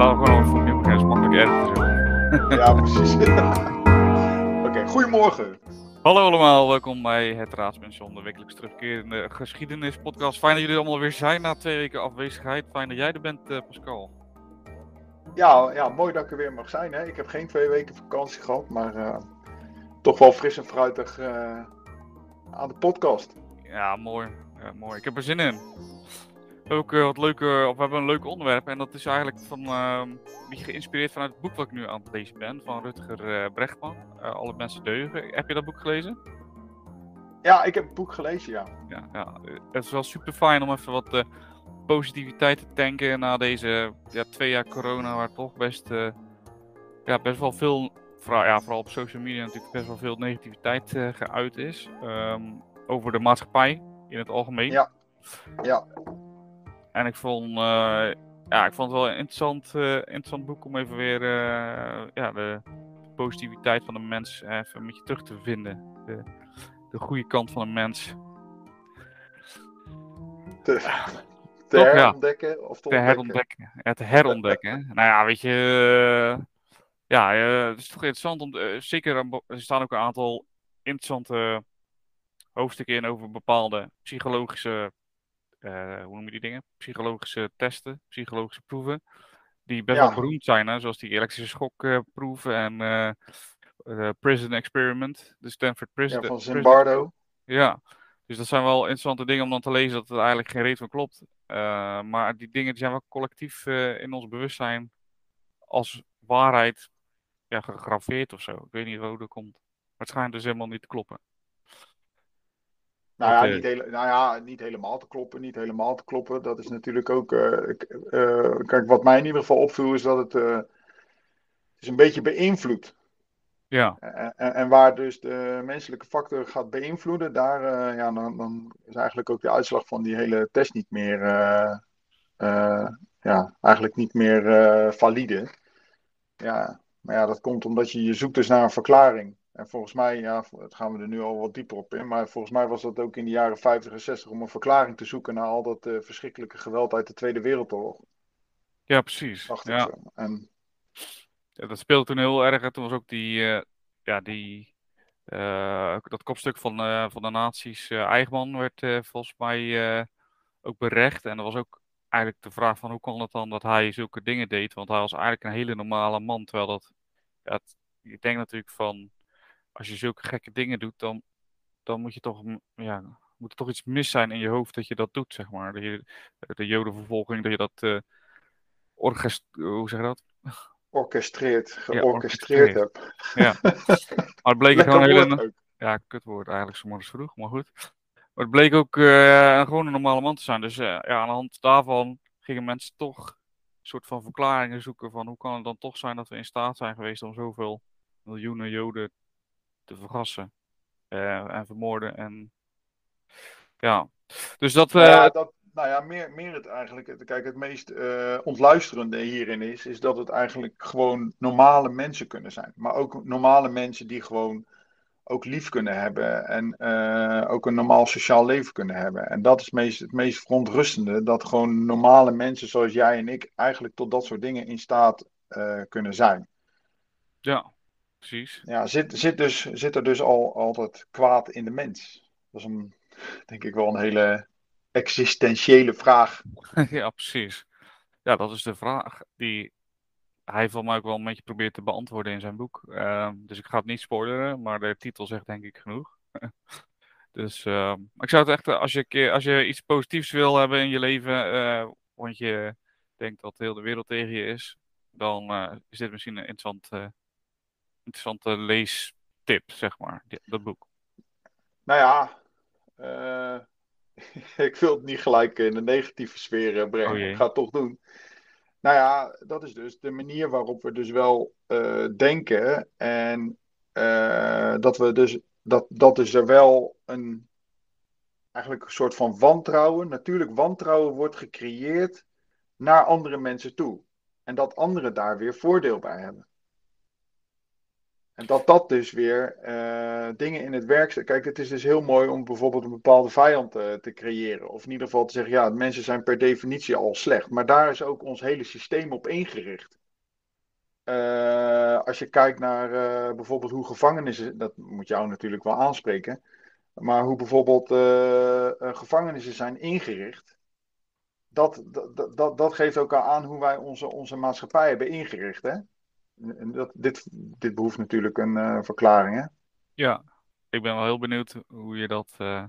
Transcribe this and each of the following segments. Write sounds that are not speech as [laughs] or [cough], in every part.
laten we gewoon voor opnieuw beginnen. Het is makkelijk editen. zo. [laughs] Ja, precies. [laughs] Oké, goedemorgen. Hallo allemaal, welkom bij het Raadspension, de wekelijks terugkerende geschiedenispodcast. Fijn dat jullie allemaal weer zijn na twee weken afwezigheid. Fijn dat jij er bent, eh, Pascal. Ja, ja, mooi dat ik er weer mag zijn. Hè. Ik heb geen twee weken vakantie gehad, maar eh, toch wel fris en fruitig eh, aan de podcast. Ja, mooi. Ja, mooi. Ik heb er zin in. Ook eh, wat leuke, of we hebben een leuk onderwerp en dat is eigenlijk van, ehm beetje geïnspireerd vanuit het boek wat ik nu aan het lezen ben, van Rutger eh, Brechtman, eh, Alle mensen deugen. Heb je dat boek gelezen? Ja, ik heb het boek gelezen, ja. Ja, ja. het is wel super fijn om even wat positiviteit te tanken na deze ja, twee jaar corona, waar toch best, ja, best wel veel, vooral, ja, vooral op social media natuurlijk best wel veel negativiteit geuit is. ehm, over de maatschappij in het algemeen. Ja. Ja, En ik vond, eh, ja, ik vond het wel een interessant, eh, interessant boek om even weer eh, ja, de positiviteit van de mens even een beetje terug te vinden. De, de goede kant van de mens. te, te Toch, ja. herontdekken of te, Te ontdekken. herontdekken. Ja, te herontdekken. [laughs] nou ja, weet je. ja, het is toch interessant om. zeker, een er staan ook een aantal interessante hoofdstukken in over bepaalde psychologische. Eh, hoe noem je die dingen? Psychologische testen, psychologische proeven. Die best Ja. wel beroemd zijn, hè? zoals die elektrische schokproef en eh, eh, Prison Experiment, de Stanford Prison. Ja, van Zimbardo. ja, dus dat zijn wel interessante dingen om dan te lezen dat het eigenlijk geen reet van klopt. Eh, maar die dingen die zijn wel collectief eh, in ons bewustzijn als waarheid ja, gegraveerd of zo. Ik weet niet hoe dat komt. Maar het schijnt dus helemaal niet te kloppen. Nou ja, niet hele, nou ja, niet helemaal te kloppen, niet helemaal te kloppen. Dat is natuurlijk ook. eh, eh, kijk, wat mij in ieder geval opviel is dat het. eh, is een beetje beïnvloed. Ja, En, en- waar dus de menselijke factor gaat beïnvloeden, daar ja, dan, dan is eigenlijk ook de uitslag van die hele test niet meer. ja, eigenlijk niet meer valide. Ja, maar ja, dat komt omdat je, je zoekt dus naar een verklaring. En volgens mij, ja, dat gaan we er nu al wat dieper op in, maar volgens mij was dat ook in de jaren 50 en 60 om een verklaring te zoeken naar al dat eh, verschrikkelijke geweld uit de Tweede Wereldoorlog. ja precies. Dacht ik Ja. zo. En, Ja, dat speelde toen heel erg. En toen was ook die, eh, ja, die, eh, dat kopstuk van, van de nazi's, Eichmann, werd volgens mij ook berecht. En er was ook eigenlijk de vraag van hoe kon het dan dat hij zulke dingen deed? Want hij was eigenlijk een hele normale man. Terwijl dat, ja, het- je denkt natuurlijk van, als je zulke gekke dingen doet, dan, dan moet je toch, ja, moet er toch iets mis zijn in je hoofd dat je dat doet, zeg maar. Je, de jodenvervolging, dat je dat uh, orgest, hoe zeg je dat? orchestreerd, Ja, georchestreerd orchestreerd. heb. Ja. [laughs] Maar het bleek Lekker gewoon een hele... Ja, kutwoord eigenlijk, zo morgens vroeg, maar goed. Maar het bleek ook eh, gewoon een normale man te zijn. Dus eh, ja, aan de hand daarvan gingen mensen toch een soort van verklaringen zoeken van hoe kan het dan toch zijn dat we in staat zijn geweest om zoveel miljoenen Joden te vergassen eh, en vermoorden. En ja, dus dat... Ja, eh, dat, nou ja, meer, meer het eigenlijk. Kijk, het meest eh, ontluisterende hierin is, is dat het eigenlijk gewoon normale mensen kunnen zijn. Maar ook normale mensen die gewoon ook lief kunnen hebben en ook een normaal sociaal leven kunnen hebben. En dat is het meest, het meest verontrustende, dat gewoon normale mensen zoals jij en ik eigenlijk tot dat soort dingen in staat kunnen zijn. ja, precies. Ja, zit, zit, dus, zit er dus al altijd kwaad in de mens? Dat is een, denk ik wel een hele existentiële vraag. [laughs] ja, precies. Ja, dat is de vraag die hij van mij ook wel een beetje probeert te beantwoorden in zijn boek. Ehm, dus ik ga het niet spoileren, maar de titel zegt denk ik genoeg. [laughs] dus ehm, ik zou het echt, eh, als je, als je iets positiefs wil hebben in je leven, eh, want je denkt dat heel de wereld tegen je is, dan eh, is dit misschien een interessant, interessante leestip, zeg maar, die- dat boek. Nou ja, eh, [laughs] ik wil het niet gelijk in een negatieve sfeer eh, brengen. Oh ik ga het toch doen. Nou ja, dat is dus de manier waarop we dus wel eh, denken. En dat we dus dat, dat dus er wel een eigenlijk een soort van wantrouwen, natuurlijk wantrouwen wordt gecreëerd naar andere mensen toe. En dat anderen daar weer voordeel bij hebben. En dat dat dus weer uh, dingen in het werk zet. Kijk, het is dus heel mooi om bijvoorbeeld een bepaalde vijand uh, te creëren. Of in ieder geval te zeggen, ja, mensen zijn per definitie al slecht. Maar daar is ook ons hele systeem op ingericht. Uh, als je kijkt naar bijvoorbeeld hoe gevangenissen, dat moet jou natuurlijk wel aanspreken. Maar hoe bijvoorbeeld gevangenissen zijn ingericht. Dat, dat, dat, dat geeft ook al aan hoe wij onze, onze maatschappij hebben ingericht. Hè? Dat, dit, dit behoeft natuurlijk een uh, verklaring, hè? Ja, ik ben wel heel benieuwd hoe je dat. Uh...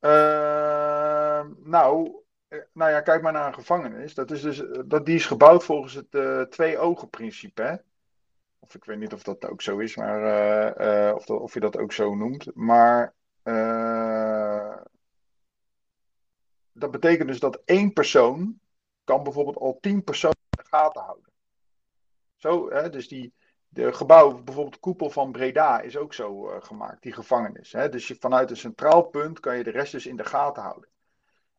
Uh, nou, nou ja, kijk maar naar een gevangenis. Dat is dus, dat, die is gebouwd volgens het twee-ogen-principe, hè? Of ik weet niet of dat ook zo is, maar of, dat, of je dat ook zo noemt. Maar dat betekent dus dat één persoon kan bijvoorbeeld al tien personen in de gaten houden. Zo, hè, dus die, de gebouw, bijvoorbeeld de koepel van Breda, is ook zo uh, gemaakt, die gevangenis. Hè? Dus je, vanuit een centraal punt kan je de rest dus in de gaten houden.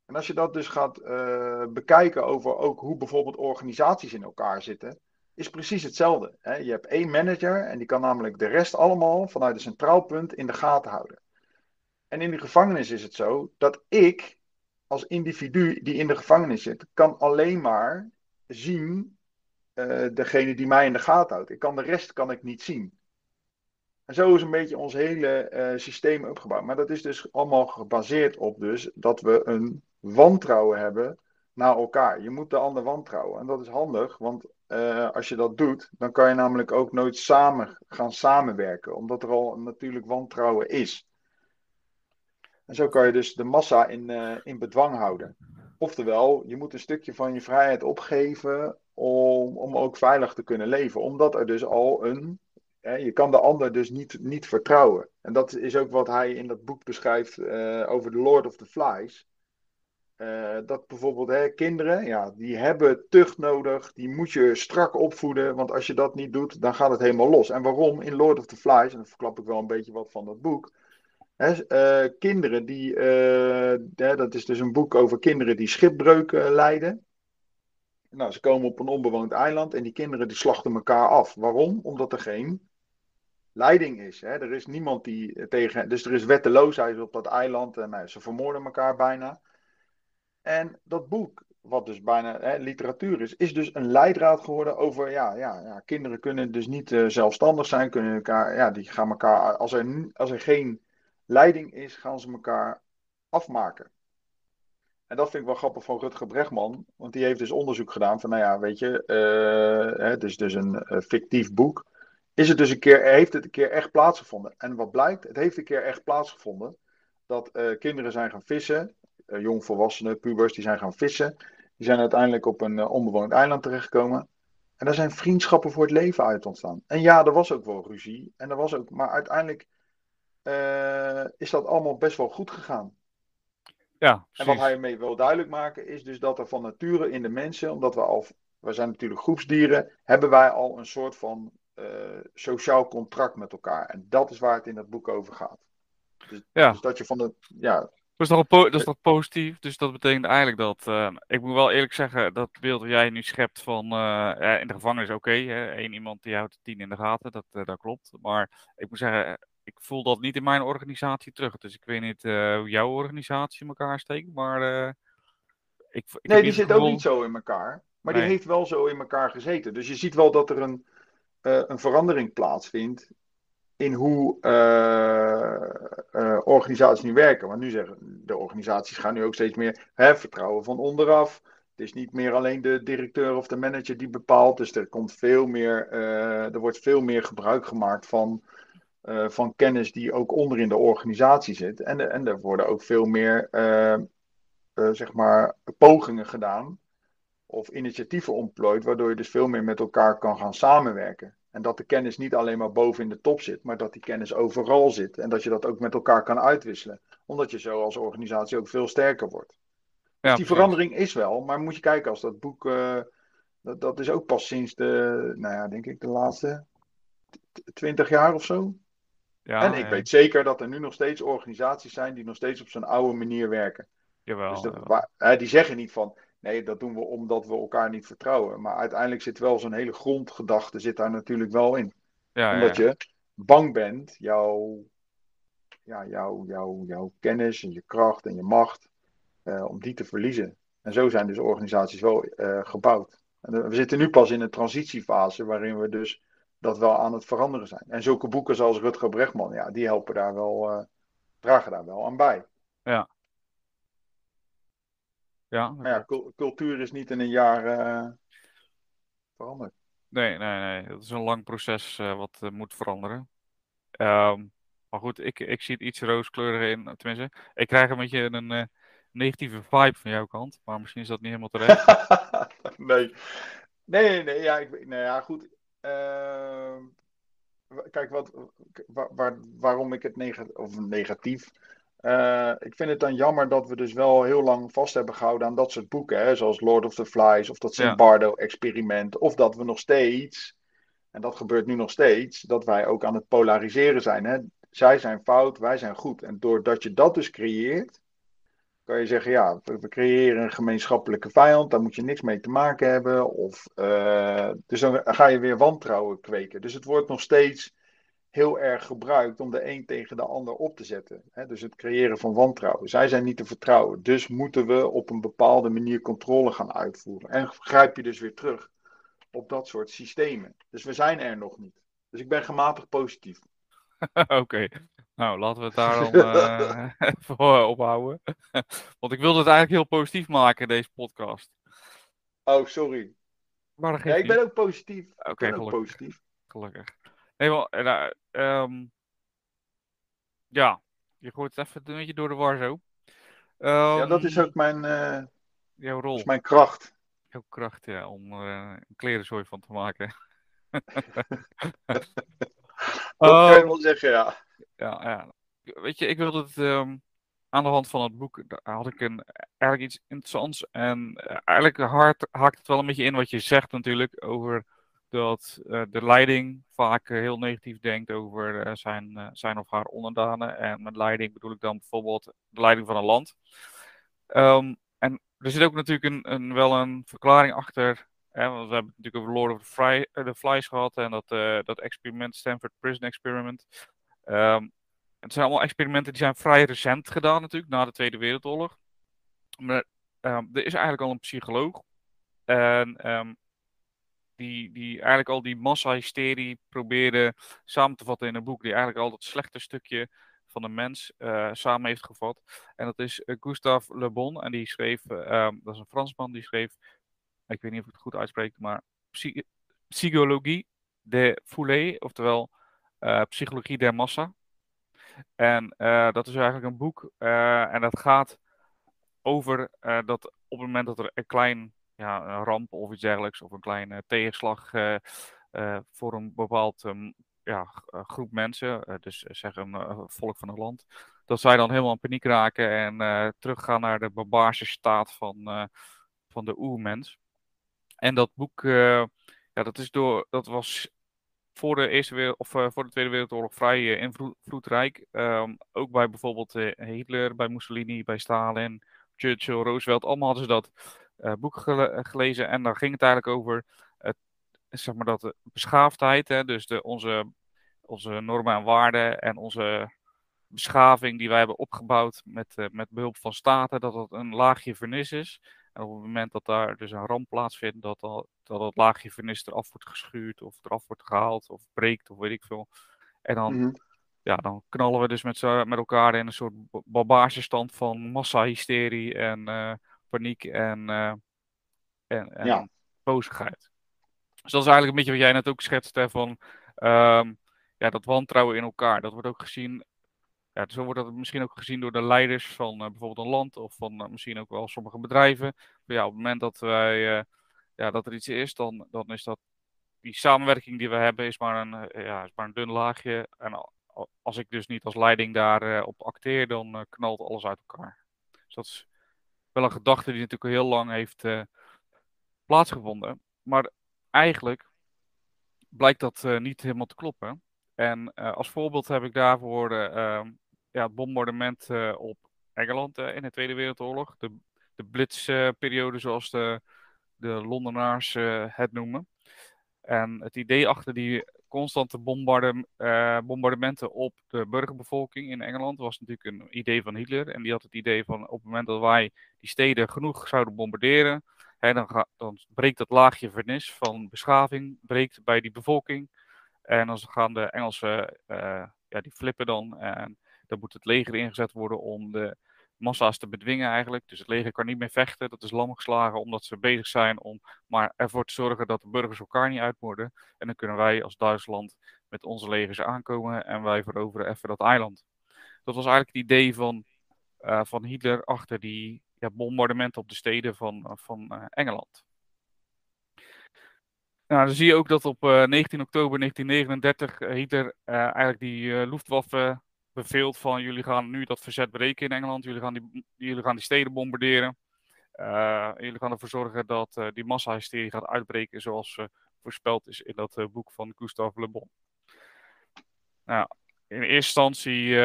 En als je dat dus gaat uh, bekijken over ook hoe bijvoorbeeld organisaties in elkaar zitten, is precies hetzelfde. Hè? Je hebt één manager en die kan namelijk de rest allemaal vanuit een centraal punt in de gaten houden. En in de gevangenis is het zo dat ik als individu die in de gevangenis zit, kan alleen maar zien uh, degene die mij in de gaten houdt. Ik kan de rest kan ik niet zien. En zo is een beetje ons hele uh, systeem opgebouwd. Maar dat is dus allemaal gebaseerd op dus dat we een wantrouwen hebben naar elkaar. Je moet de ander wantrouwen. En dat is handig, want uh, als je dat doet, dan kan je namelijk ook nooit samen gaan samenwerken. Omdat er al natuurlijk wantrouwen is. En zo kan je dus de massa in, in bedwang houden. Oftewel, je moet een stukje van je vrijheid opgeven om, om ook veilig te kunnen leven. Omdat er dus al een. Hè, je kan de ander dus niet, niet vertrouwen. En dat is ook wat hij in dat boek beschrijft uh, over The Lord of the Flies. Uh, dat bijvoorbeeld hè, kinderen, ja, die hebben tucht nodig, die moet je strak opvoeden, want als je dat niet doet, dan gaat het helemaal los. En waarom? In Lord of the Flies, en dan verklap ik wel een beetje wat van dat boek, hè, uh, kinderen die, hè, dat is dus een boek over kinderen die schipbreuken lijden. Nou, ze komen op een onbewoond eiland en die kinderen die slachten elkaar af. Waarom? Omdat er geen leiding is. Hè? Er is niemand die tegen. Dus er is wetteloosheid op dat eiland en nou, ze vermoorden elkaar bijna. En dat boek, wat dus bijna hè, literatuur is, is dus een leidraad geworden over. Ja, ja, ja kinderen kunnen dus niet uh, zelfstandig zijn, kunnen elkaar. Ja, die gaan elkaar. Als er, als er geen leiding is, gaan ze elkaar afmaken. En dat vind ik wel grappig van Rutger Bregman. Want die heeft dus onderzoek gedaan van, nou ja, weet je, uh, hè, dus, dus een uh, fictief boek. Is het dus een keer, heeft het een keer echt plaatsgevonden? En wat blijkt? Het heeft een keer echt plaatsgevonden. Dat uh, kinderen zijn gaan vissen, jongvolwassenen, pubers, die zijn gaan vissen. Die zijn uiteindelijk op een onbewoond eiland terechtgekomen. En daar zijn vriendschappen voor het leven uit ontstaan. En ja, er was ook wel ruzie. En er was ook, maar uiteindelijk is dat allemaal best wel goed gegaan. Ja, en wat hij ermee wil duidelijk maken is dus dat er van nature in de mensen, omdat we al, we zijn natuurlijk groepsdieren, hebben wij al een soort van uh, sociaal contract met elkaar. En dat is waar het in het boek over gaat. Dus, ja. dus dat je van de, ja. Dat is, toch dat is toch positief? Dus dat betekent eigenlijk dat. Uh, ik moet wel eerlijk zeggen, dat beeld dat jij nu schept van. Uh, in de gevangenis, oké. Okay, Eén iemand die houdt tien in de gaten, dat, dat klopt. Maar ik moet zeggen, ik voel dat niet in mijn organisatie terug. Dus ik weet niet uh, hoe jouw organisatie in elkaar steekt, maar... Uh, ik, ik nee, die zit ook niet zo in elkaar. Maar nee. die heeft wel zo in elkaar gezeten. Dus je ziet wel dat er een, uh, een verandering plaatsvindt in hoe organisaties nu werken. Want nu zeggen de organisaties gaan nu ook steeds meer hè, vertrouwen van onderaf. Het is niet meer alleen de directeur of de manager die bepaalt. Dus er komt veel meer, er wordt veel meer gebruik gemaakt van uh, van kennis die ook onder in de organisatie zit. En, en er worden ook veel meer uh, uh, zeg maar pogingen gedaan of initiatieven ontplooid, waardoor je dus veel meer met elkaar kan gaan samenwerken. En dat de kennis niet alleen maar boven in de top zit, maar dat die kennis overal zit. En dat je dat ook met elkaar kan uitwisselen. Omdat je zo als organisatie ook veel sterker wordt. Ja, dus die verandering is wel, maar moet je kijken als dat boek. dat, dat is ook pas sinds de, nou ja, denk ik, de laatste twintig jaar of zo. Ja, en ik weet zeker dat er nu nog steeds organisaties zijn die nog steeds op zo'n oude manier werken. Jawel, dus Waar, die zeggen niet van, nee, dat doen we omdat we elkaar niet vertrouwen. Maar uiteindelijk zit wel zo'n hele grondgedachte zit daar natuurlijk wel in. Ja, omdat je bang bent jouw, ja, jouw, jouw, jouw kennis en je kracht en je macht, om die te verliezen. En zo zijn dus organisaties wel gebouwd. En we zitten nu pas in een transitiefase waarin we dus dat wel aan het veranderen zijn. En zulke boeken zoals Rutger Brechtman, ja, die helpen daar wel, dragen daar wel aan bij. Ja. Ja, maar ja, cultuur is niet in een jaar uh, veranderd. Nee, nee, nee. Het is een lang proces uh, wat uh, moet veranderen. Um, maar goed, ik, ik zie het iets rooskleuriger in. Tenminste, ik krijg een beetje een negatieve vibe van jouw kant. Maar misschien is dat niet helemaal terecht. [laughs] nee. Nee, nee, ja, ik, nee, ja goed. Uh, kijk, wat, waar, waar, waarom ik het negatief, of negatief uh, ik vind het dan jammer dat we dus wel heel lang vast hebben gehouden aan dat soort boeken, hè, zoals Lord of the Flies of dat St. Bardo-experiment. Of dat we nog steeds, en dat gebeurt nu nog steeds, dat wij ook aan het polariseren zijn. Hè. Zij zijn fout, wij zijn goed. En doordat je dat dus creëert, kan je zeggen, ja, we, creëren een gemeenschappelijke vijand, daar moet je niks mee te maken hebben. Of, uh, dus dan ga je weer wantrouwen kweken. Dus het wordt nog steeds heel erg gebruikt om de een tegen de ander op te zetten. dus het creëren van wantrouwen. Zij zijn niet te vertrouwen. Dus moeten we op een bepaalde manier controle gaan uitvoeren. En grijp je dus weer terug op dat soort systemen. Dus we zijn er nog niet. Dus ik ben gematigd positief. [laughs] Oké. Nou, laten we het daar dan uh, [laughs] [laughs] even ophouden. [laughs] Want ik wilde het eigenlijk heel positief maken, deze podcast. Oh, sorry. Maar ja, ik ben ook positief. Oké, okay, gelukkig. positief. Gelukkig. Nee, maar, uh, ja, je gooit het even een beetje door de war zo. ja, dat is ehm, ook mijn, uh, jouw rol. is mijn kracht. Jouw kracht, ja, om uh, een klerenzooi van te maken. dat kan je ehm, wel zeggen, ja. Ja. Weet je, ik wilde het um, aan de hand van het boek, had ik een, eigenlijk iets interessants. En uh, eigenlijk hard, haakt het wel een beetje in wat je zegt natuurlijk over dat uh, de leiding vaak uh, heel negatief denkt over zijn, zijn of haar onderdanen. En met leiding bedoel ik dan bijvoorbeeld de leiding van een land. Um, en er zit ook natuurlijk een, een, wel een verklaring achter. Want we hebben het natuurlijk over Lord of the Flies gehad en dat, dat experiment, Stanford Prison Experiment. Um, het zijn allemaal experimenten die zijn vrij recent gedaan natuurlijk, na de Tweede Wereldoorlog. Maar um, er is eigenlijk al een psycholoog. En um, die, die eigenlijk al die massa-hysterie probeerde samen te vatten in een boek. Die eigenlijk al dat slechte stukje van de mens uh, samen heeft gevat. En dat is uh, Gustave Le Bon. En die schreef, dat is een Fransman, die schreef, ik weet niet of ik het goed uitspreek, maar Psychologie de Foulée, oftewel eh, Psychologie der Massa. En dat is eigenlijk een boek en dat gaat over dat op het moment dat er een klein ja, een ramp of iets dergelijks, of een kleine tegenslag uh, uh, voor een bepaald um, ja, groep mensen, dus zeg een volk van een land, dat zij dan helemaal in paniek raken en teruggaan naar de barbaarse staat van, van de oermens. En dat boek, ja, dat, is door, dat was voor de, Eerste of, voor de Tweede Wereldoorlog vrij invloedrijk. Um, ook bij bijvoorbeeld Hitler, bij Mussolini, bij Stalin, Churchill, Roosevelt, allemaal hadden ze dat boek gelezen. En daar ging het eigenlijk over zeg maar dat de beschaafdheid, hè, dus de, onze, onze normen en waarden en onze beschaving die wij hebben opgebouwd met, met behulp van staten, dat dat een laagje vernis is. En op het moment dat daar dus een ramp plaatsvindt, dat dat, dat, dat laagje vernis eraf wordt geschuurd of eraf wordt gehaald of breekt of weet ik veel. En dan, mm -hmm. ja, dan knallen we dus met, met elkaar in een soort barbaarse stand van massa-hysterie en uh, paniek en, uh, en, en ja. bozigheid. Dus dat is eigenlijk een beetje wat jij net ook schetst, hè, van um, ja, dat wantrouwen in elkaar. Dat wordt ook gezien, ja, zo wordt dat misschien ook gezien door de leiders van uh, bijvoorbeeld een land of van uh, misschien ook wel sommige bedrijven. Maar ja, op het moment dat, wij, ja, dat er iets is, dan, dan is dat die samenwerking die we hebben, is maar een, ja, is maar een dun laagje. En als ik dus niet als leiding daarop op acteer, dan knalt alles uit elkaar. Dus dat is wel een gedachte die natuurlijk heel lang heeft plaatsgevonden. Maar eigenlijk blijkt dat niet helemaal te kloppen. En als voorbeeld heb ik daarvoor ehm, ja, het bombardement op Engeland in de Tweede Wereldoorlog. De, de blitzperiode, zoals de, de Londenaars het noemen. En het idee achter die constante bombardementen op de burgerbevolking in Engeland. Was natuurlijk een idee van Hitler. En die had het idee van op het moment dat wij die steden genoeg zouden bombarderen, hè, dan, dan breekt dat laagje vernis van beschaving breekt bij die bevolking. En dan gaan de Engelsen, ja, die flippen dan. En dan moet het leger ingezet worden om de massa's te bedwingen eigenlijk. Dus het leger kan niet meer vechten. Dat is lam geslagen omdat ze bezig zijn om maar ervoor te zorgen dat de burgers elkaar niet uitmoorden. En dan kunnen wij als Duitsland met onze legers aankomen en wij veroveren even dat eiland. Dat was eigenlijk het idee van, uh, van Hitler achter die ja, bombardementen op de steden van, van uh, Engeland. Nou, dan zie je ook dat op uh, 19 oktober 1939 Hitler eigenlijk die Luftwaffe beveelt van jullie gaan nu dat verzet breken in Engeland. Jullie gaan die, jullie gaan die steden bombarderen. Uh, jullie gaan ervoor zorgen dat uh, die massahysterie gaat uitbreken zoals uh, voorspeld is in dat boek van Gustave Le Bon. Nou, in eerste instantie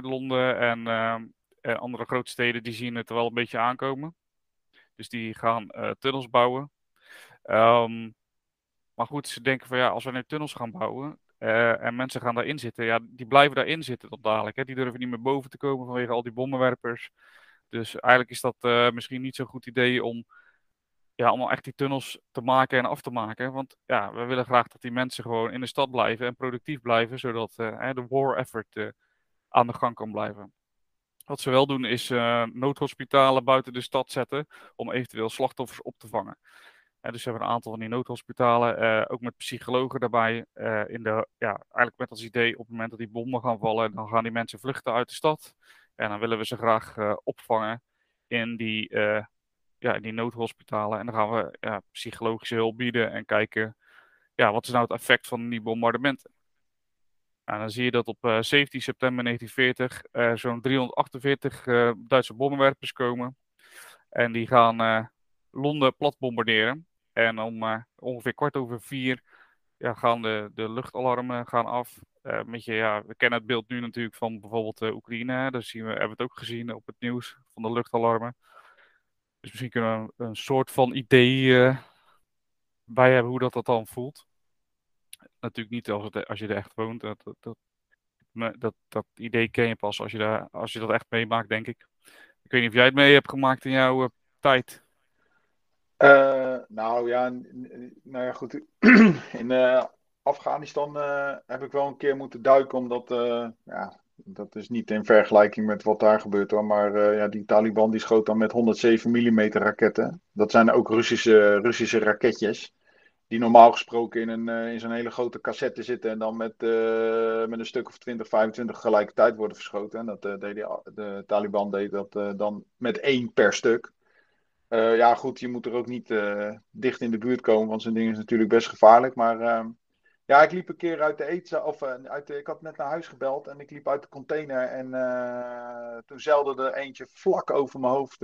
Londen en, andere grote steden die zien het wel een beetje aankomen. Dus die gaan tunnels bouwen. Um, maar goed, ze denken van ja, als we nu tunnels gaan bouwen, uh, en mensen gaan daarin zitten. Ja, die blijven daarin zitten tot dadelijk. Hè. Die durven niet meer boven te komen vanwege al die bommenwerpers. Dus eigenlijk is dat uh, misschien niet zo'n goed idee om ja, allemaal echt die tunnels te maken en af te maken. Want ja, we willen graag dat die mensen gewoon in de stad blijven en productief blijven, zodat uh, de war effort aan de gang kan blijven. Wat ze wel doen is noodhospitalen buiten de stad zetten om eventueel slachtoffers op te vangen dus we hebben een aantal van die noodhospitalen, uh, ook met psychologen daarbij. Uh, in de, ja, eigenlijk met als idee, op het moment dat die bommen gaan vallen, dan gaan die mensen vluchten uit de stad. En dan willen we ze graag uh, opvangen in die, ja, in die noodhospitalen. En dan gaan we ja, psychologische hulp bieden en kijken, ja, wat is nou het effect van die bombardementen. En dan zie je dat op 17 september 1940 zo'n 348 Duitse bommenwerpers komen. En die gaan Londen plat bombarderen. En om uh, ongeveer kwart over vier ja, gaan de, de luchtalarmen gaan af. Uh, met je, ja, we kennen het beeld nu natuurlijk van bijvoorbeeld uh, Oekraïne. Daar zien we, hebben we het ook gezien op het nieuws van de luchtalarmen. Dus misschien kunnen we een, soort van idee bij hebben hoe dat, dat dan voelt. Natuurlijk niet als, als je er echt woont. Dat, dat, dat, dat, idee ken je pas als je, daar, als je dat echt meemaakt, denk ik. Ik weet niet of jij het mee hebt gemaakt in jouw tijd. Uh, nou ja, nou ja, goed. [clears throat] In uh, Afghanistan uh, heb ik wel een keer moeten duiken, omdat ja, dat is niet in vergelijking met wat daar gebeurt hoor. Maar ja, die Taliban die schoot dan met 107 mm raketten. Dat zijn ook Russische, Russische raketjes. Die normaal gesproken in, een, in zo'n hele grote cassette zitten en dan met, met een stuk of 20, 25 tegelijkertijd worden verschoten. En dat de Taliban deed dat dan met één per stuk. Uh, ja, goed, je moet er ook niet uh, dicht in de buurt komen, want zo'n ding is natuurlijk best gevaarlijk. Maar uh, ja, ik liep een keer uit de eten, of eh, uit ik had net naar huis gebeld en ik liep uit de container en toen zeilde er eentje vlak over mijn hoofd.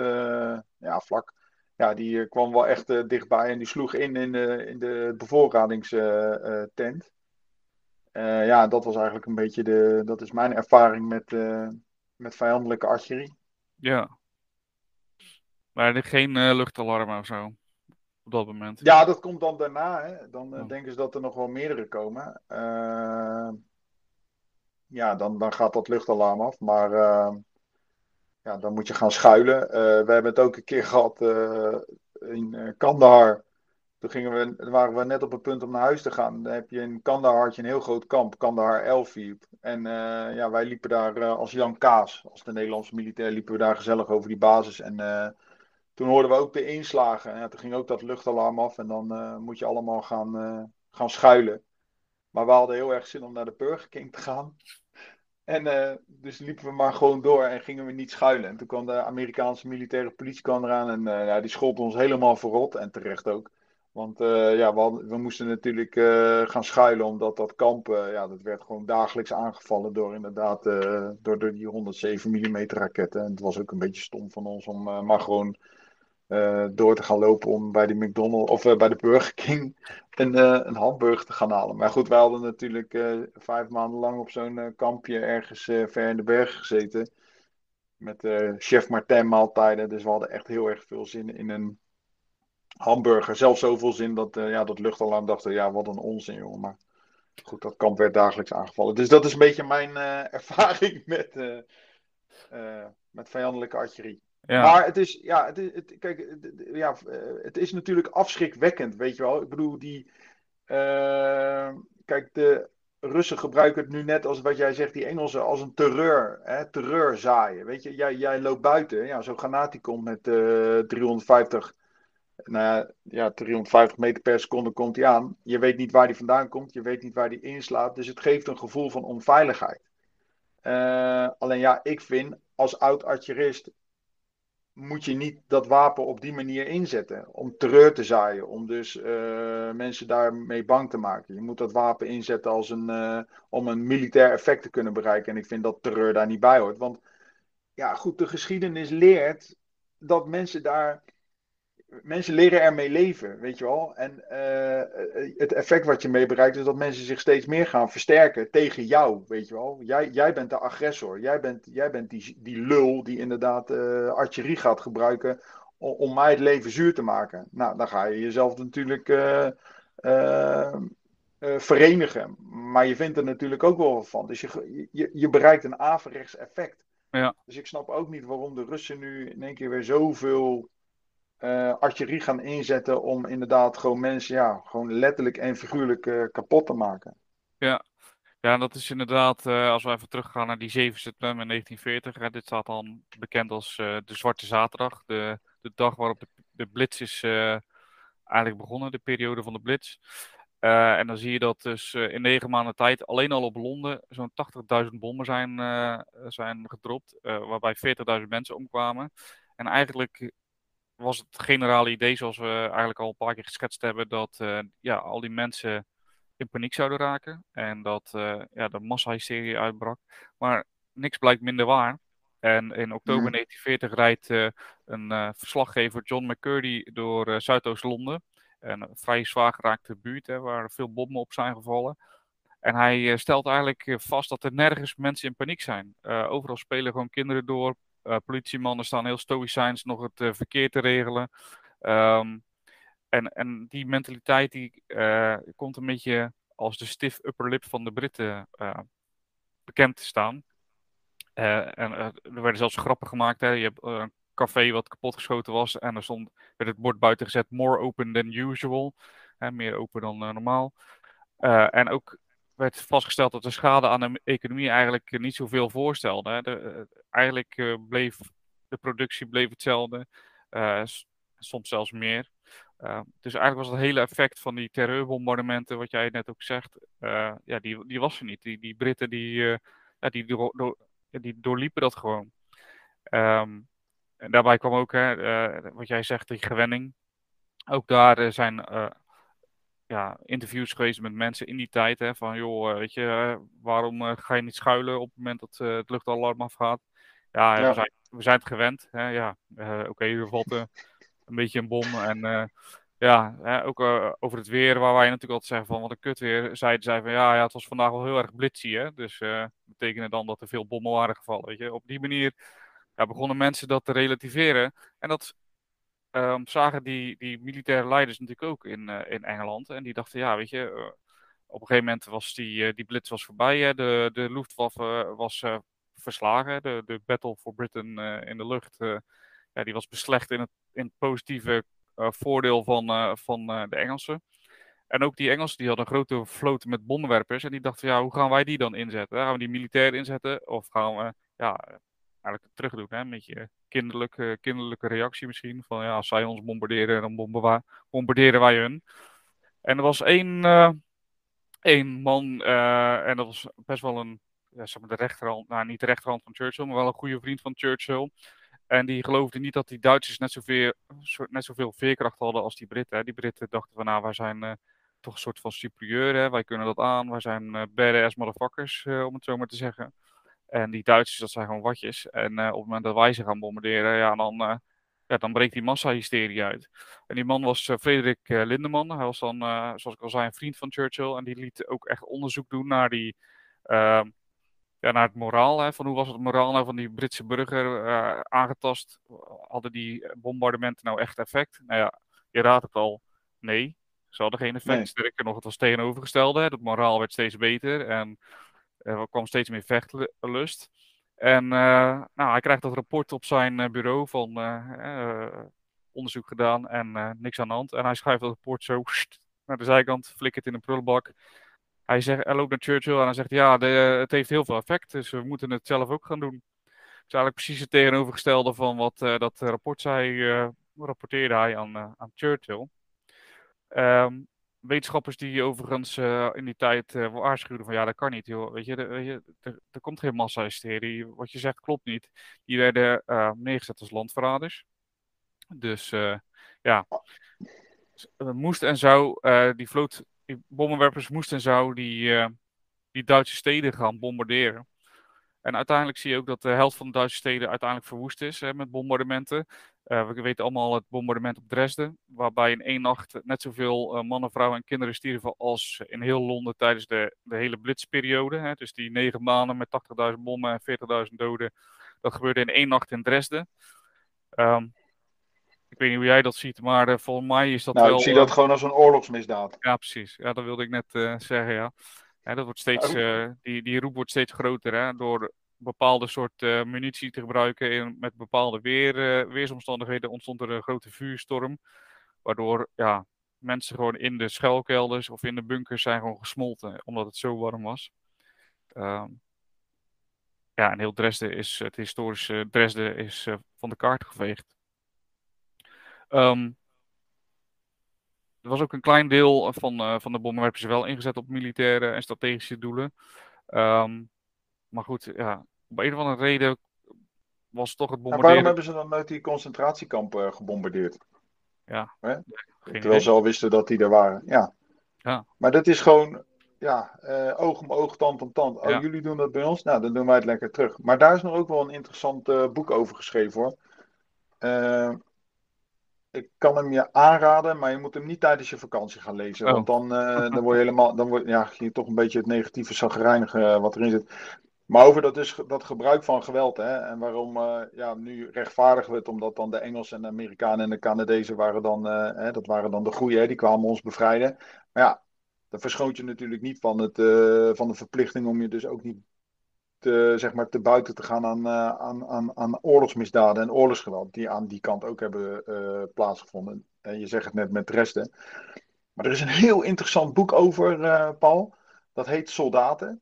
ja, vlak. Ja, die kwam wel echt dichtbij en die sloeg in in de, in de bevoorradingstent. ja, dat was eigenlijk een beetje de, dat is mijn ervaring met, met vijandelijke artillerie. Ja, maar er geen uh, luchtalarm of zo? Op dat moment? Ja, dat komt dan daarna. Hè. Dan uh, denken ze dat er nog wel meerdere komen. Uh, ja, dan, dan gaat dat luchtalarm af. Maar ja, dan moet je gaan schuilen. we hebben het ook een keer [laughs] gehad in Kandahar. Toen gingen we, waren we net op het punt om naar huis te gaan. Dan heb je in Kandahar een heel groot kamp, Kandahar Elfiep. En ja, wij liepen daar als Jan Kaas, als de Nederlandse militair, liepen we daar gezellig over die basis. En toen hoorden we ook de inslagen. En ja, toen ging ook dat luchtalarm af. En dan uh, moet je allemaal gaan, uh, gaan schuilen. Maar we hadden heel erg zin om naar de Burger King te gaan. En uh, dus liepen we maar gewoon door en gingen we niet schuilen. En toen kwam de Amerikaanse militaire politie kwam eraan. En ja, die scholde ons helemaal verrot. En terecht ook. Want ja, we, moesten natuurlijk gaan schuilen. Omdat dat kamp, ja, dat werd gewoon dagelijks aangevallen door inderdaad door, door die 107 mm raketten. En het was ook een beetje stom van ons om maar gewoon uh, door te gaan lopen om bij de McDonald's of uh, bij de Burger King [laughs] een, uh, een hamburger te gaan halen. Maar goed, wij hadden natuurlijk vijf maanden lang op zo'n kampje ergens ver in de bergen gezeten. Met chef Martin maaltijden. Dus we hadden echt heel erg veel zin in een hamburger. Zelfs zoveel zin dat, ja, dat luchtalarm dacht, ja, wat een onzin, jongen. Maar goed, dat kamp werd dagelijks aangevallen. Dus dat is een beetje mijn [laughs] ervaring met, met vijandelijke artillerie. Ja. Maar het is, ja, het is, het, kijk, ja, het is natuurlijk afschrikwekkend, weet je wel. Ik bedoel, die, kijk, de Russen gebruiken het nu net als wat jij zegt, die Engelsen, als een terreur. Hè, terreur zaaien. Weet je, jij, jij loopt buiten. Ja, Zo'n granaat die komt met uh, 350, nou ja, ja, 350 meter per seconde komt hij aan. Je weet niet waar die vandaan komt. Je weet niet waar die inslaat. Dus het geeft een gevoel van onveiligheid. Alleen ja, ik vind als oud artillerist moet je niet dat wapen op die manier inzetten. Om terreur te zaaien. Om dus uh, mensen daarmee bang te maken. Je moet dat wapen inzetten als een, uh, om een militair effect te kunnen bereiken. En ik vind dat terreur daar niet bij hoort. Want ja, goed, de geschiedenis leert dat mensen daar mensen leren ermee leven, weet je wel. En uh, het effect wat je mee bereikt is dat mensen zich steeds meer gaan versterken tegen jou, weet je wel. Jij, jij bent de agressor. Jij bent, jij bent die, die lul die inderdaad uh, artillerie gaat gebruiken om, om, mij het leven zuur te maken. Nou, dan ga je jezelf natuurlijk verenigen. Maar je vindt er natuurlijk ook wel wat van. Dus je, je, je bereikt een averechts effect. Ja. Dus ik snap ook niet waarom de Russen nu in één keer weer zoveel uh, artillerie gaan inzetten om inderdaad gewoon mensen ja, gewoon letterlijk en figuurlijk uh, kapot te maken. Ja. Ja, dat is inderdaad, uh, als we even teruggaan naar die 7 september 1940. Hè, dit staat dan bekend als de Zwarte Zaterdag. De, de dag waarop de, de Blitz is eigenlijk begonnen, de periode van de Blitz. en dan zie je dat dus in negen maanden tijd alleen al op Londen zo'n 80.000 bommen zijn, zijn gedropt. waarbij 40.000 mensen omkwamen. En eigenlijk was het generale idee, zoals we eigenlijk al een paar keer geschetst hebben, dat uh, ja, al die mensen in paniek zouden raken en dat uh, ja, de massahysterie uitbrak. Maar niks blijkt minder waar. En in oktober 1940 rijdt uh, een verslaggever John McCurdy door Zuidoost-Londen. Een vrij zwaar geraakte buurt hè, waar veel bommen op zijn gevallen. En hij stelt eigenlijk vast dat er nergens mensen in paniek zijn. overal spelen gewoon kinderen door, politiemannen staan heel stoïcijns nog het uh, verkeer te regelen. Um, en, en die mentaliteit die, uh, komt een beetje als de stiff upper lip van de Britten bekend te staan. en er werden zelfs grappen gemaakt. Hè. Je hebt een café wat kapotgeschoten was en er stond, werd het bord buiten gezet more open than usual. Hè, meer open dan normaal. en ook werd vastgesteld dat de schade aan de economie eigenlijk niet zoveel voorstelde. De, eh, eigenlijk uh, bleef de productie bleef hetzelfde, soms zelfs meer. Dus eigenlijk was het hele effect van die terreurbombardementen, wat jij net ook zegt, ja, die, die was er niet. Die, die Britten die, die, door, die doorliepen dat gewoon. Um, en daarbij kwam ook, hè, wat jij zegt, die gewenning. Ook daar zijn ja, interviews geweest met mensen in die tijd. Hè, van joh, eh, weet je, eh, waarom uh, ga je niet schuilen op het moment dat het luchtalarm afgaat? Ja, ja. We, zijn, we zijn het gewend. Hè, ja, oké, okay, er valt een beetje een bom. En ja, hè, ook over het weer, waar wij natuurlijk altijd zeggen van wat een kut weer. Zeiden zij van ja, ja, het was vandaag wel heel erg blitzy. Hè, dus dat betekende dan dat er veel bommen waren gevallen. Weet je. Op die manier ja, begonnen mensen dat te relativeren. En dat um, zagen die, die militaire leiders natuurlijk ook in, uh, in Engeland. En die dachten, ja, weet je, uh, op een gegeven moment was die, die blitz was voorbij. Hè? De, de Luftwaffe was verslagen. De, de Battle for Britain in de lucht, ja, die was beslecht in het, in positieve voordeel van, van de Engelsen. En ook die Engelsen die hadden een grote vloot met bommenwerpers. En die dachten, ja, hoe gaan wij die dan inzetten? Gaan we die militair inzetten? Of gaan we ja, eigenlijk terug doen. Hè? Een beetje kinderlijke, kinderlijke reactie misschien. Van ja, als zij ons bombarderen, dan bombarderen wij hun. En er was één, uh, één man, uh, en dat was best wel een, ja, zeg maar de rechterhand, nou niet de rechterhand van Churchill, maar wel een goede vriend van Churchill. En die geloofde niet dat die Duitsers net zoveel, net zoveel veerkracht hadden als die Britten. Die Britten dachten van nou, wij zijn uh, toch een soort van superieur, wij kunnen dat aan, wij zijn uh, badass motherfuckers, om het zo maar te zeggen. En die Duitsers, dat zijn gewoon watjes. En uh, op het moment dat wij ze gaan bombarderen, ja, dan, uh, ja, dan breekt die massahysterie uit. En die man was uh, Frederik Lindeman. Hij was dan, zoals ik al zei, een vriend van Churchill. En die liet ook echt onderzoek doen naar, die, ehm, ja, naar het moraal. Hè, van hoe was het moraal nou van die Britse burger aangetast? Hadden die bombardementen nou echt effect? Nou ja, je raadt het al, nee. Ze hadden geen effect. Nee. Sterker nog, het was tegenovergestelde. Het moraal werd steeds beter en er kwam steeds meer vechtlust. En nou, hij krijgt dat rapport op zijn bureau van onderzoek gedaan en niks aan de hand. En hij schrijft dat rapport zo naar de zijkant, flikkert in een prullenbak. Hij, zegt, hij loopt naar Churchill en hij zegt: Ja, het heeft heel veel effect, dus we moeten het zelf ook gaan doen. Het is eigenlijk precies het tegenovergestelde van wat dat rapport zei, uh, rapporteerde hij aan, aan Churchill. Um, wetenschappers die overigens in die tijd waarschuwden van ja, dat kan niet, joh. Weet je, er, er, komt geen massa-hysterie. Wat je zegt klopt niet. Die werden neergezet als landverraders. Dus ja, moest en zou die vloot die bommenwerpers moesten en zo die, uh, die Duitse steden gaan bombarderen. En uiteindelijk zie je ook dat de helft van de Duitse steden uiteindelijk verwoest is hè, met bombardementen. Uh, we weten allemaal het bombardement op Dresden, waarbij in één nacht net zoveel uh, mannen, vrouwen en kinderen stierven als in heel Londen tijdens de, de hele blitzperiode. Hè. Dus die negen maanden met 80.000 bommen en 40.000 doden, dat gebeurde in één nacht in Dresden. Um, ik weet niet hoe jij dat ziet, maar uh, volgens mij is dat nou, wel... ik zie dat gewoon als een oorlogsmisdaad. Ja, precies. Ja, dat wilde ik net uh, zeggen, ja. ja. dat wordt steeds, uh, die, die roep wordt steeds groter, hè, door bepaalde soort munitie te gebruiken in, met bepaalde weer, weersomstandigheden ontstond er een grote vuurstorm, waardoor ja, mensen gewoon in de schuilkelders of in de bunkers zijn gewoon gesmolten, omdat het zo warm was. Um, ja, en heel Dresden is, het historische Dresden is van de kaart geveegd. Um, er was ook een klein deel van, van de bommenwerpers wel ingezet op militaire en strategische doelen. Um, maar goed, ja, op een of andere reden was toch het bombarderen... En waarom hebben ze dan nooit die concentratiekampen gebombardeerd? Ja. Hè? Terwijl ze al wisten dat die er waren. Ja. ja. Maar dat is gewoon, ja, uh, oog om oog, tand om tand. Oh, ja. jullie doen dat bij ons? Nou, dan doen wij het lekker terug. Maar daar is nog ook wel een interessant uh, boek over geschreven hoor. Uh, ik kan hem je aanraden, maar je moet hem niet tijdens je vakantie gaan lezen. Oh. Want dan, dan word je helemaal, dan word ja, je toch een beetje het negatieve zagrijnige wat erin zit. Maar over dat, dus, dat gebruik van geweld, hè, en waarom uh, ja, nu rechtvaardigen we het, omdat dan de Engelsen en de Amerikanen en de Canadezen waren dan, uh, hè, dat waren dan de goeie, hè, die kwamen ons bevrijden. Maar ja, dan verschoont je natuurlijk niet van, het, van de verplichting om je dus ook niet te, zeg maar, te buiten te gaan aan, aan, aan, aan oorlogsmisdaden en oorlogsgeweld, die aan die kant ook hebben plaatsgevonden. En je zegt het net met resten. Maar er is een heel interessant boek over, Paul. Dat heet Soldaten.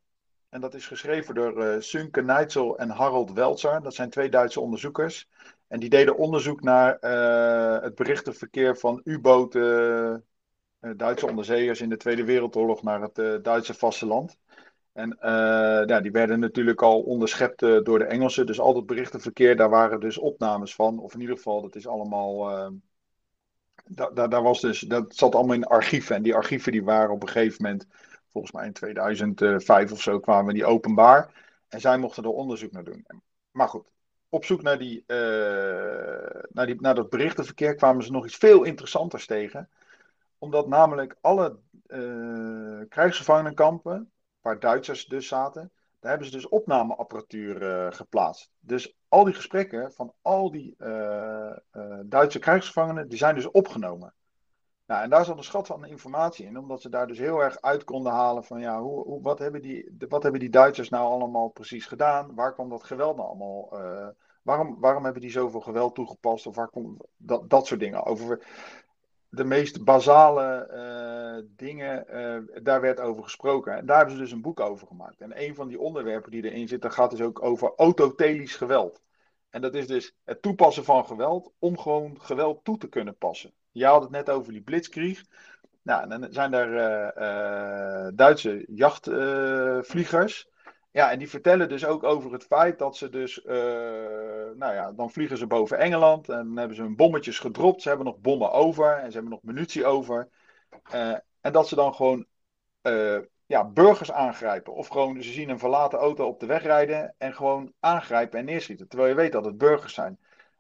En dat is geschreven door Sunke Neitzel en Harold Welzer. Dat zijn twee Duitse onderzoekers. En die deden onderzoek naar het berichtenverkeer van U-boten, Duitse onderzeeërs in de Tweede Wereldoorlog naar het Duitse vasteland. En uh, ja, die werden natuurlijk al onderschept uh, door de Engelsen. Dus al dat berichtenverkeer, daar waren dus opnames van. Of in ieder geval, dat is allemaal. Uh, da, da, daar was dus, dat zat allemaal in archieven. En die archieven die waren op een gegeven moment, volgens mij in 2005 of zo, kwamen die openbaar. En zij mochten er onderzoek naar doen. Maar goed, op zoek naar, die, naar, die, naar dat berichtenverkeer kwamen ze nog iets veel interessanters tegen. Omdat namelijk alle krijgsgevangenenkampen waar Duitsers dus zaten, daar hebben ze dus opnameapparatuur uh, geplaatst. Dus al die gesprekken van al die uh, uh, Duitse krijgsgevangenen, die zijn dus opgenomen. Nou, en daar zat een schat van informatie in, omdat ze daar dus heel erg uit konden halen van ja, hoe, hoe, wat, hebben die, wat hebben die Duitsers nou allemaal precies gedaan? Waar kwam dat geweld nou allemaal? waarom, waarom hebben die zoveel geweld toegepast? Of waar komt dat, dat soort dingen over? de meest basale uh, dingen, uh, daar werd over gesproken. En daar hebben ze dus een boek over gemaakt. En een van die onderwerpen die erin zitten gaat dus ook over autotelisch geweld. En dat is dus het toepassen van geweld om gewoon geweld toe te kunnen passen. Je had het net over die blitzkrieg. Nou, dan zijn er uh, Duitse jachtvliegers. Ja, en die vertellen dus ook over het feit dat ze dus, uh, nou ja, dan vliegen ze boven Engeland en dan hebben ze hun bommetjes gedropt. Ze hebben nog bommen over en ze hebben nog munitie over. En dat ze dan gewoon ja, burgers aangrijpen. Of gewoon, ze zien een verlaten auto op de weg rijden en gewoon aangrijpen en neerschieten. Terwijl je weet dat het burgers zijn.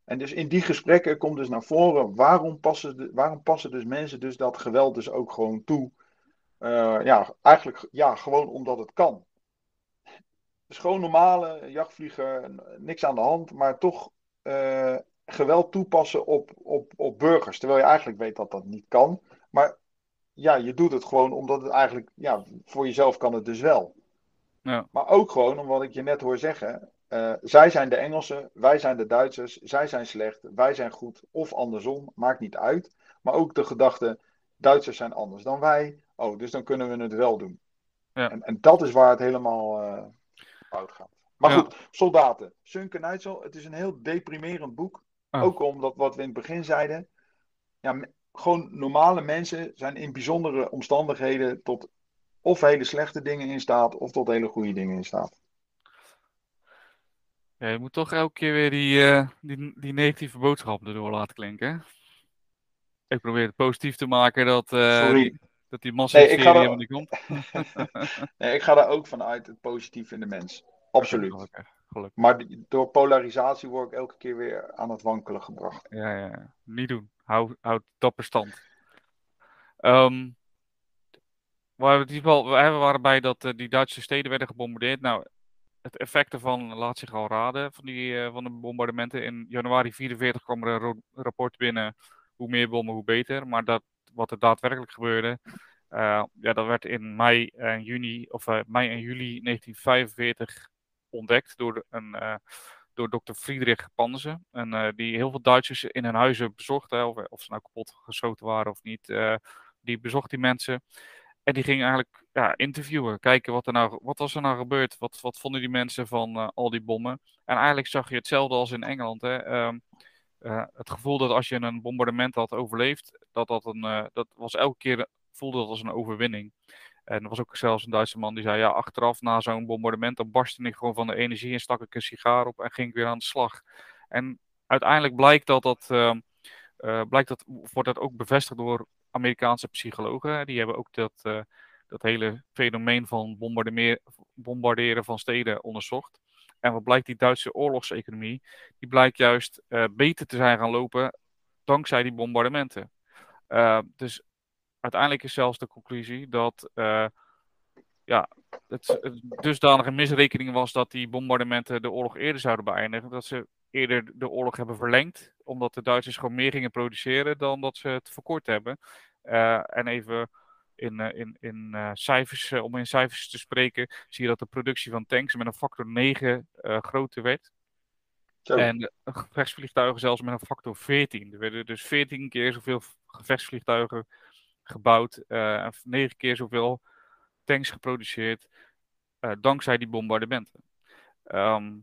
En dus in die gesprekken komt dus naar voren waarom passen, de, waarom passen dus mensen dus dat geweld dus ook gewoon toe. ja, eigenlijk ja, gewoon omdat het kan. Dus gewoon normale jachtvlieger, niks aan de hand, maar toch uh, geweld toepassen op, op, op burgers. Terwijl je eigenlijk weet dat dat niet kan. Maar ja, je doet het gewoon omdat het eigenlijk, ja, voor jezelf kan het dus wel. Ja. Maar ook gewoon, omdat ik je net hoor zeggen, uh, zij zijn de Engelsen, wij zijn de Duitsers, zij zijn slecht, wij zijn goed, of andersom, maakt niet uit. Maar ook de gedachte, Duitsers zijn anders dan wij, oh, dus dan kunnen we het wel doen. Ja. En, en dat is waar het helemaal uh, fout gaat. Maar Ja. goed, soldaten. Sunken Nigel, het is een heel deprimerend boek. Oh. Ook omdat wat we in het begin zeiden. Ja, gewoon normale mensen zijn in bijzondere omstandigheden tot of hele slechte dingen in staat, of tot hele goede dingen in staat. Ja, je moet toch elke keer weer die, eh, die, die negatieve boodschap erdoor laten klinken. hè? Ik probeer het positief te maken dat, eh, Sorry. die, dat die Nee, ik ga massa er- helemaal niet komt. [laughs] Nee, ik ga daar ook vanuit het positief in de mens. Absoluut. Gelukkig, gelukkig. Maar die- door polarisatie word ik elke keer weer aan het wankelen gebracht. Ja, ja, ja. Niet doen. Hou, hou dapper stand. Ehm, waar we, in ieder geval, we waren bij dat eh, die Duitse steden werden gebombardeerd. Nou, het effect ervan laat zich al raden van, die, eh, van de bombardementen. In januari 44 kwam er een rapport binnen. Hoe meer bommen, hoe beter. Maar dat, wat er daadwerkelijk gebeurde, eh, ja, dat werd in mei en juni, of eh, mei en juli 1945 ontdekt door een, door dokter Friedrich Pansen. En die heel veel Duitsers in hun huizen bezocht. Of, of ze nou kapot geschoten waren of niet. die bezocht die mensen. En die ging eigenlijk ja, interviewen. Kijken wat er nou wat was er nou gebeurd. Wat, wat vonden die mensen van eh, al die bommen. En eigenlijk zag je hetzelfde als in Engeland. Hè. Ehm, eh, het gevoel dat als je een bombardement had overleefd. Dat, dat, een, eh, dat was elke keer voelde dat als een overwinning. En er was ook zelfs een Duitse man die zei: Ja, achteraf na zo'n bombardement. dan barstte ik gewoon van de energie. en stak ik een sigaar op en ging ik weer aan de slag. En uiteindelijk blijkt dat dat. ehm, eh, blijkt dat, wordt dat ook bevestigd door Amerikaanse psychologen. Die hebben ook dat, eh, dat hele fenomeen van bombarderen van steden onderzocht. En wat blijkt, die Duitse oorlogseconomie, die blijkt juist eh, beter te zijn gaan lopen dankzij die bombardementen. Eh, dus uiteindelijk is zelfs de conclusie dat ja, het, het dusdanige misrekening was dat die bombardementen de oorlog eerder zouden beëindigen. Dat ze eerder de oorlog hebben verlengd, omdat de Duitsers gewoon meer gingen produceren dan dat ze het verkort hebben. Eh, en even in, eh, in, in eh, cijfers, om in cijfers te spreken, zie je dat de productie van tanks met een factor 9 eh, groter werd. Zo. En gevechtsvliegtuigen zelfs met een factor 14. Er werden dus 14 keer zoveel gevechtsvliegtuigen gebouwd, en 9 keer zoveel tanks geproduceerd, dankzij die bombardementen. Ehm,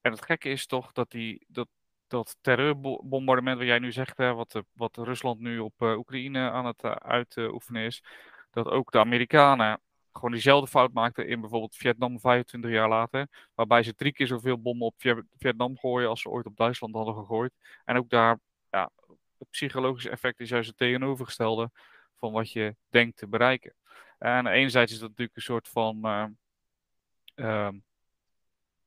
en het gekke is toch dat die, dat, dat terreurbombardement wat jij nu zegt, hè, wat, eh, wat Rusland nu op eh, Oekraïne aan het eh, uitoefenen is, dat ook de Amerikanen gewoon diezelfde fout maakten in bijvoorbeeld Vietnam 25 jaar later, waarbij ze drie keer zoveel bommen op Viet- Vietnam gooien als ze ooit op Duitsland hadden gegooid. En ook daar, ja, het psychologische effect is juist het tegenovergestelde van wat je denkt te bereiken. En enerzijds is dat natuurlijk een soort van. eh, ehm,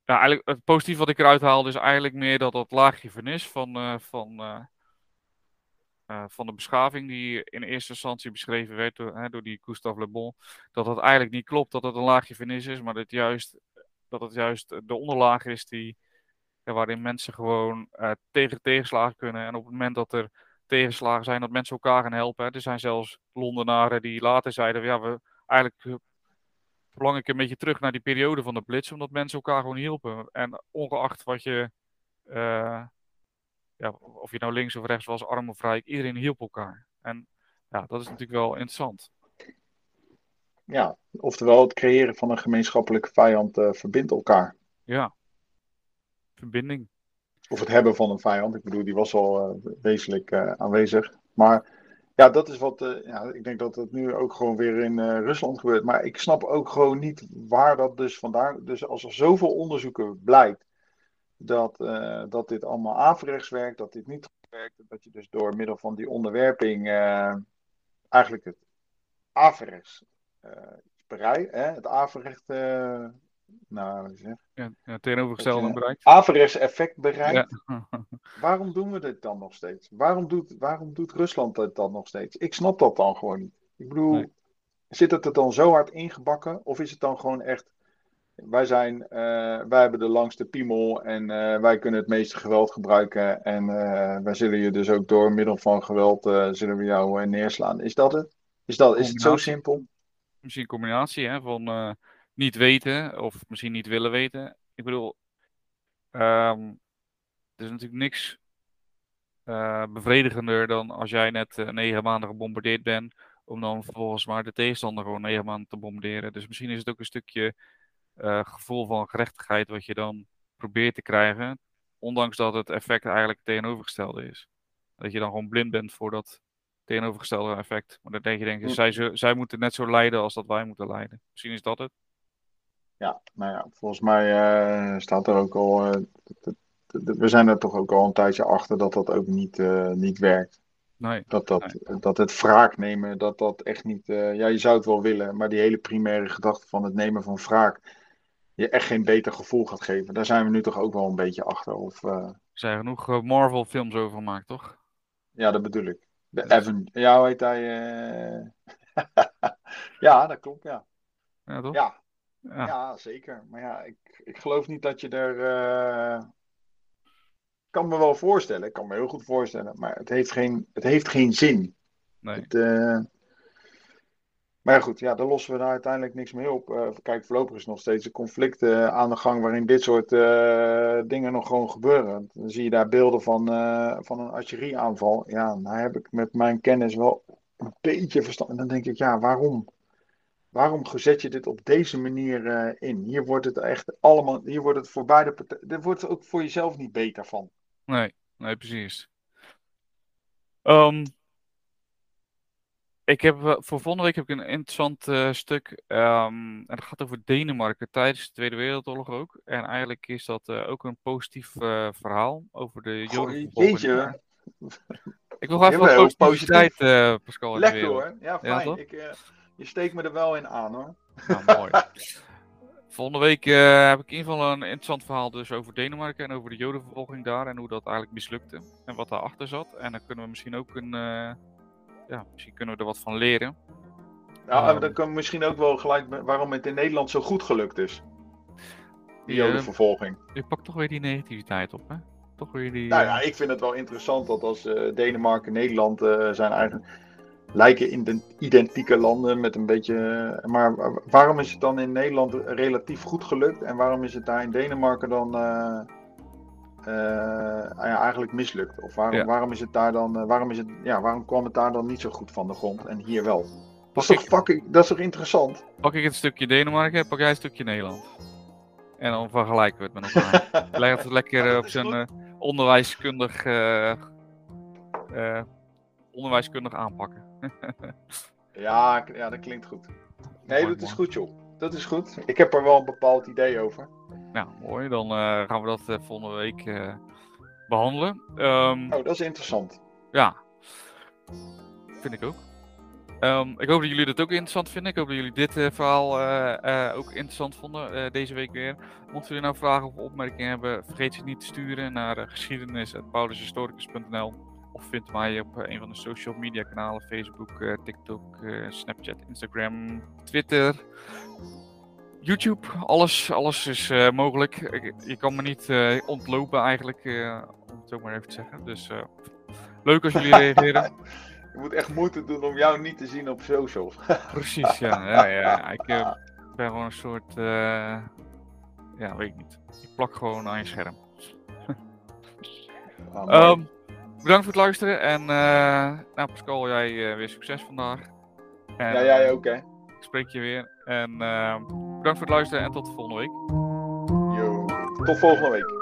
ja, eigenlijk het positieve wat ik eruit haalde is eigenlijk meer dat dat laagje vernis van, eh, van, eh, eh, van de beschaving die in eerste instantie beschreven werd door, hè, door die Gustave Le Bon, dat dat eigenlijk niet klopt dat het een laagje vernis is, maar dat, juist, dat het juist de onderlaag is die, waarin mensen gewoon eh, tegen tegenslagen kunnen. En op het moment dat er tegenslagen zijn, dat mensen elkaar gaan helpen. Er zijn zelfs Londenaren die later zeiden, ja, we eigenlijk eh, verlang ik een beetje terug naar die periode van de Blitz, omdat mensen elkaar gewoon hielpen. En ongeacht wat je, eh, ja, of je nou links of rechts was, arm of rijk, iedereen hielp elkaar. En ja, dat is natuurlijk wel interessant. Ja, oftewel het creëren van een gemeenschappelijke vijand eh, verbindt elkaar. Ja, verbinding. Of het hebben van een vijand. Ik bedoel, die was al eh, wezenlijk aanwezig. Maar ja, dat is wat. eh, ja, ik denk dat het nu ook gewoon weer in eh, Rusland gebeurt. Maar ik snap ook gewoon niet waar dat dus vandaan. Dus als er zoveel onderzoeken blijkt dat, eh, dat dit allemaal averechts werkt, dat dit niet werkt, dat je dus door middel van die onderwerping eigenlijk het averechts eh bereikt, hè, het averecht, nou, zeg, Ja, ja, tegenovergestelde Dat je- bereikt. averechts effect bereikt. Ja. [laughs] Waarom doen we dit dan nog steeds? Waarom doet, waarom doet Rusland het dan nog steeds? Ik snap dat dan gewoon niet. Ik bedoel, Nee. zit het er dan zo hard ingebakken? Of is het dan gewoon echt. Wij, zijn, eh, wij hebben de langste piemel en eh, wij kunnen het meeste geweld gebruiken. En eh, wij zullen je dus ook door middel van geweld eh, zullen we jou eh, neerslaan. Is dat het? Is, dat, is het zo simpel? Misschien een combinatie hè, van eh, niet weten of misschien niet willen weten. Ik bedoel, ehm, er is natuurlijk niks eh, bevredigender dan als jij net eh, negen maanden gebombardeerd bent, om dan vervolgens maar de tegenstander gewoon negen maanden te bombarderen. Dus misschien is het ook een stukje eh, gevoel van gerechtigheid wat je dan probeert te krijgen, ondanks dat het effect eigenlijk tegenovergestelde is. Dat je dan gewoon blind bent voor dat tegenovergestelde effect. Maar dan denk je, denk je zij, zij moeten net zo lijden als dat wij moeten lijden. Misschien is dat het. Ja, nou ja, volgens mij eh, staat er ook al. eh, we zijn er toch ook al een tijdje achter dat dat ook niet, eh, niet werkt. Nee. Dat, dat, dat het wraak nemen, dat dat echt niet. ja, je zou het wel willen, maar die hele primaire gedachte van het nemen van wraak. je echt geen beter gevoel gaat geven. Daar zijn we nu toch ook wel een beetje achter. Of, Er zijn genoeg Marvel-films over gemaakt, toch? ja, dat bedoel ik. De Dus- Evan. Ja, hoe heet hij? [laughs] ja, dat klopt, ja. Ja, toch? Ja, Ja. Ja, zeker. Maar ja, ik, ik geloof niet dat je er. eh, Ik kan me wel voorstellen, ik kan me heel goed voorstellen, maar het heeft geen, het heeft geen zin. Nee. Het, eh, Maar goed, ja, daar lossen we daar uiteindelijk niks mee op. Eh, kijk, voorlopig is nog steeds een conflict aan de gang waarin dit soort dingen nog gewoon gebeuren. Dan zie je daar beelden van, van een artillerieaanval. Ja, nou heb ik met mijn kennis wel een beetje verstand. En dan denk ik, ja, waarom? Waarom zet je dit op deze manier eh, in? Hier wordt het echt allemaal, hier wordt het voor beide partijen, er wordt ook voor jezelf niet beter van. Nee, nee, precies. Ehm, ik heb, eh, voor volgende week heb ik een interessant eh, stuk. ehm, en dat gaat over Denemarken tijdens de Tweede Wereldoorlog ook. En eigenlijk is dat ook een positief verhaal over de Jodenvervolging. jeetje. Ik wil Jawel, wat positiviteit, eh Pascal, Lekker hoor. Ja, fijn. ik, je steekt me er wel in aan hoor. Nou, mooi. [laughs] Volgende week eh, heb ik in ieder geval een interessant verhaal dus over Denemarken en over de Jodenvervolging daar en hoe dat eigenlijk mislukte en wat daarachter zat. En dan kunnen we misschien ook een, eh, ja, misschien kunnen we er wat van leren. Nou, Ehm. dan kan we misschien ook wel gelijk waarom het in Nederland zo goed gelukt is. Die Ja. jodenvervolging. Je pakt toch weer die negativiteit op, hè? Toch weer die... Nou eh, ja, ik vind het wel interessant dat als eh, Denemarken en Nederland eh, zijn eigen lijken in identieke landen met een beetje. maar wa- waarom is het dan in Nederland relatief goed gelukt en waarom is het daar in Denemarken dan eh, eh, ja, eigenlijk mislukt? Of waarom, Ja. waarom is het daar dan, eh, waarom is het, ja, waarom kwam het daar dan niet zo goed van de grond en hier wel? Dat is toch fucking, dat is toch interessant? pak ik het stukje Denemarken, pak jij een stukje Nederland. En dan vergelijken we het met elkaar. [laughs] Leg het lekker op zijn onderwijskundig, onderwijskundig aanpakken. [laughs] Ja, ja, dat klinkt goed. Nee, dat is goed, joh. Dat is goed. Ik heb er wel een bepaald idee over. Nou, mooi. Dan eh, gaan we dat eh, volgende week eh, behandelen. Ehm, Oh, dat is interessant. Ja, vind ik ook. Ehm, ik hoop dat jullie dat ook interessant vinden. Ik hoop dat jullie dit verhaal ook interessant vonden deze week weer. Mochten jullie nou vragen of opmerkingen hebben, vergeet ze niet te sturen naar geschiedenis.paulushistoricus.nl of vind mij op eh, een van de social media kanalen, Facebook, eh, TikTok, eh, Snapchat, Instagram, Twitter, YouTube. Alles, alles is mogelijk. Je kan me niet ontlopen eigenlijk, om het zo maar even te zeggen. Dus leuk als jullie [laughs] reageren. Je moet echt moeite doen om jou niet te zien op socials. [laughs] Precies, ja. ja, ja. Ik ben gewoon een soort. ja, weet ik niet. Ik plak gewoon aan je scherm. [laughs] Mooi. Ehm, bedankt voor het luisteren. En uh, nou, Pascal, jij uh, weer succes vandaag. En, ja, jij ook, hè? Ik spreek je weer. En uh, bedankt voor het luisteren en tot de volgende week. Yo, tot volgende week.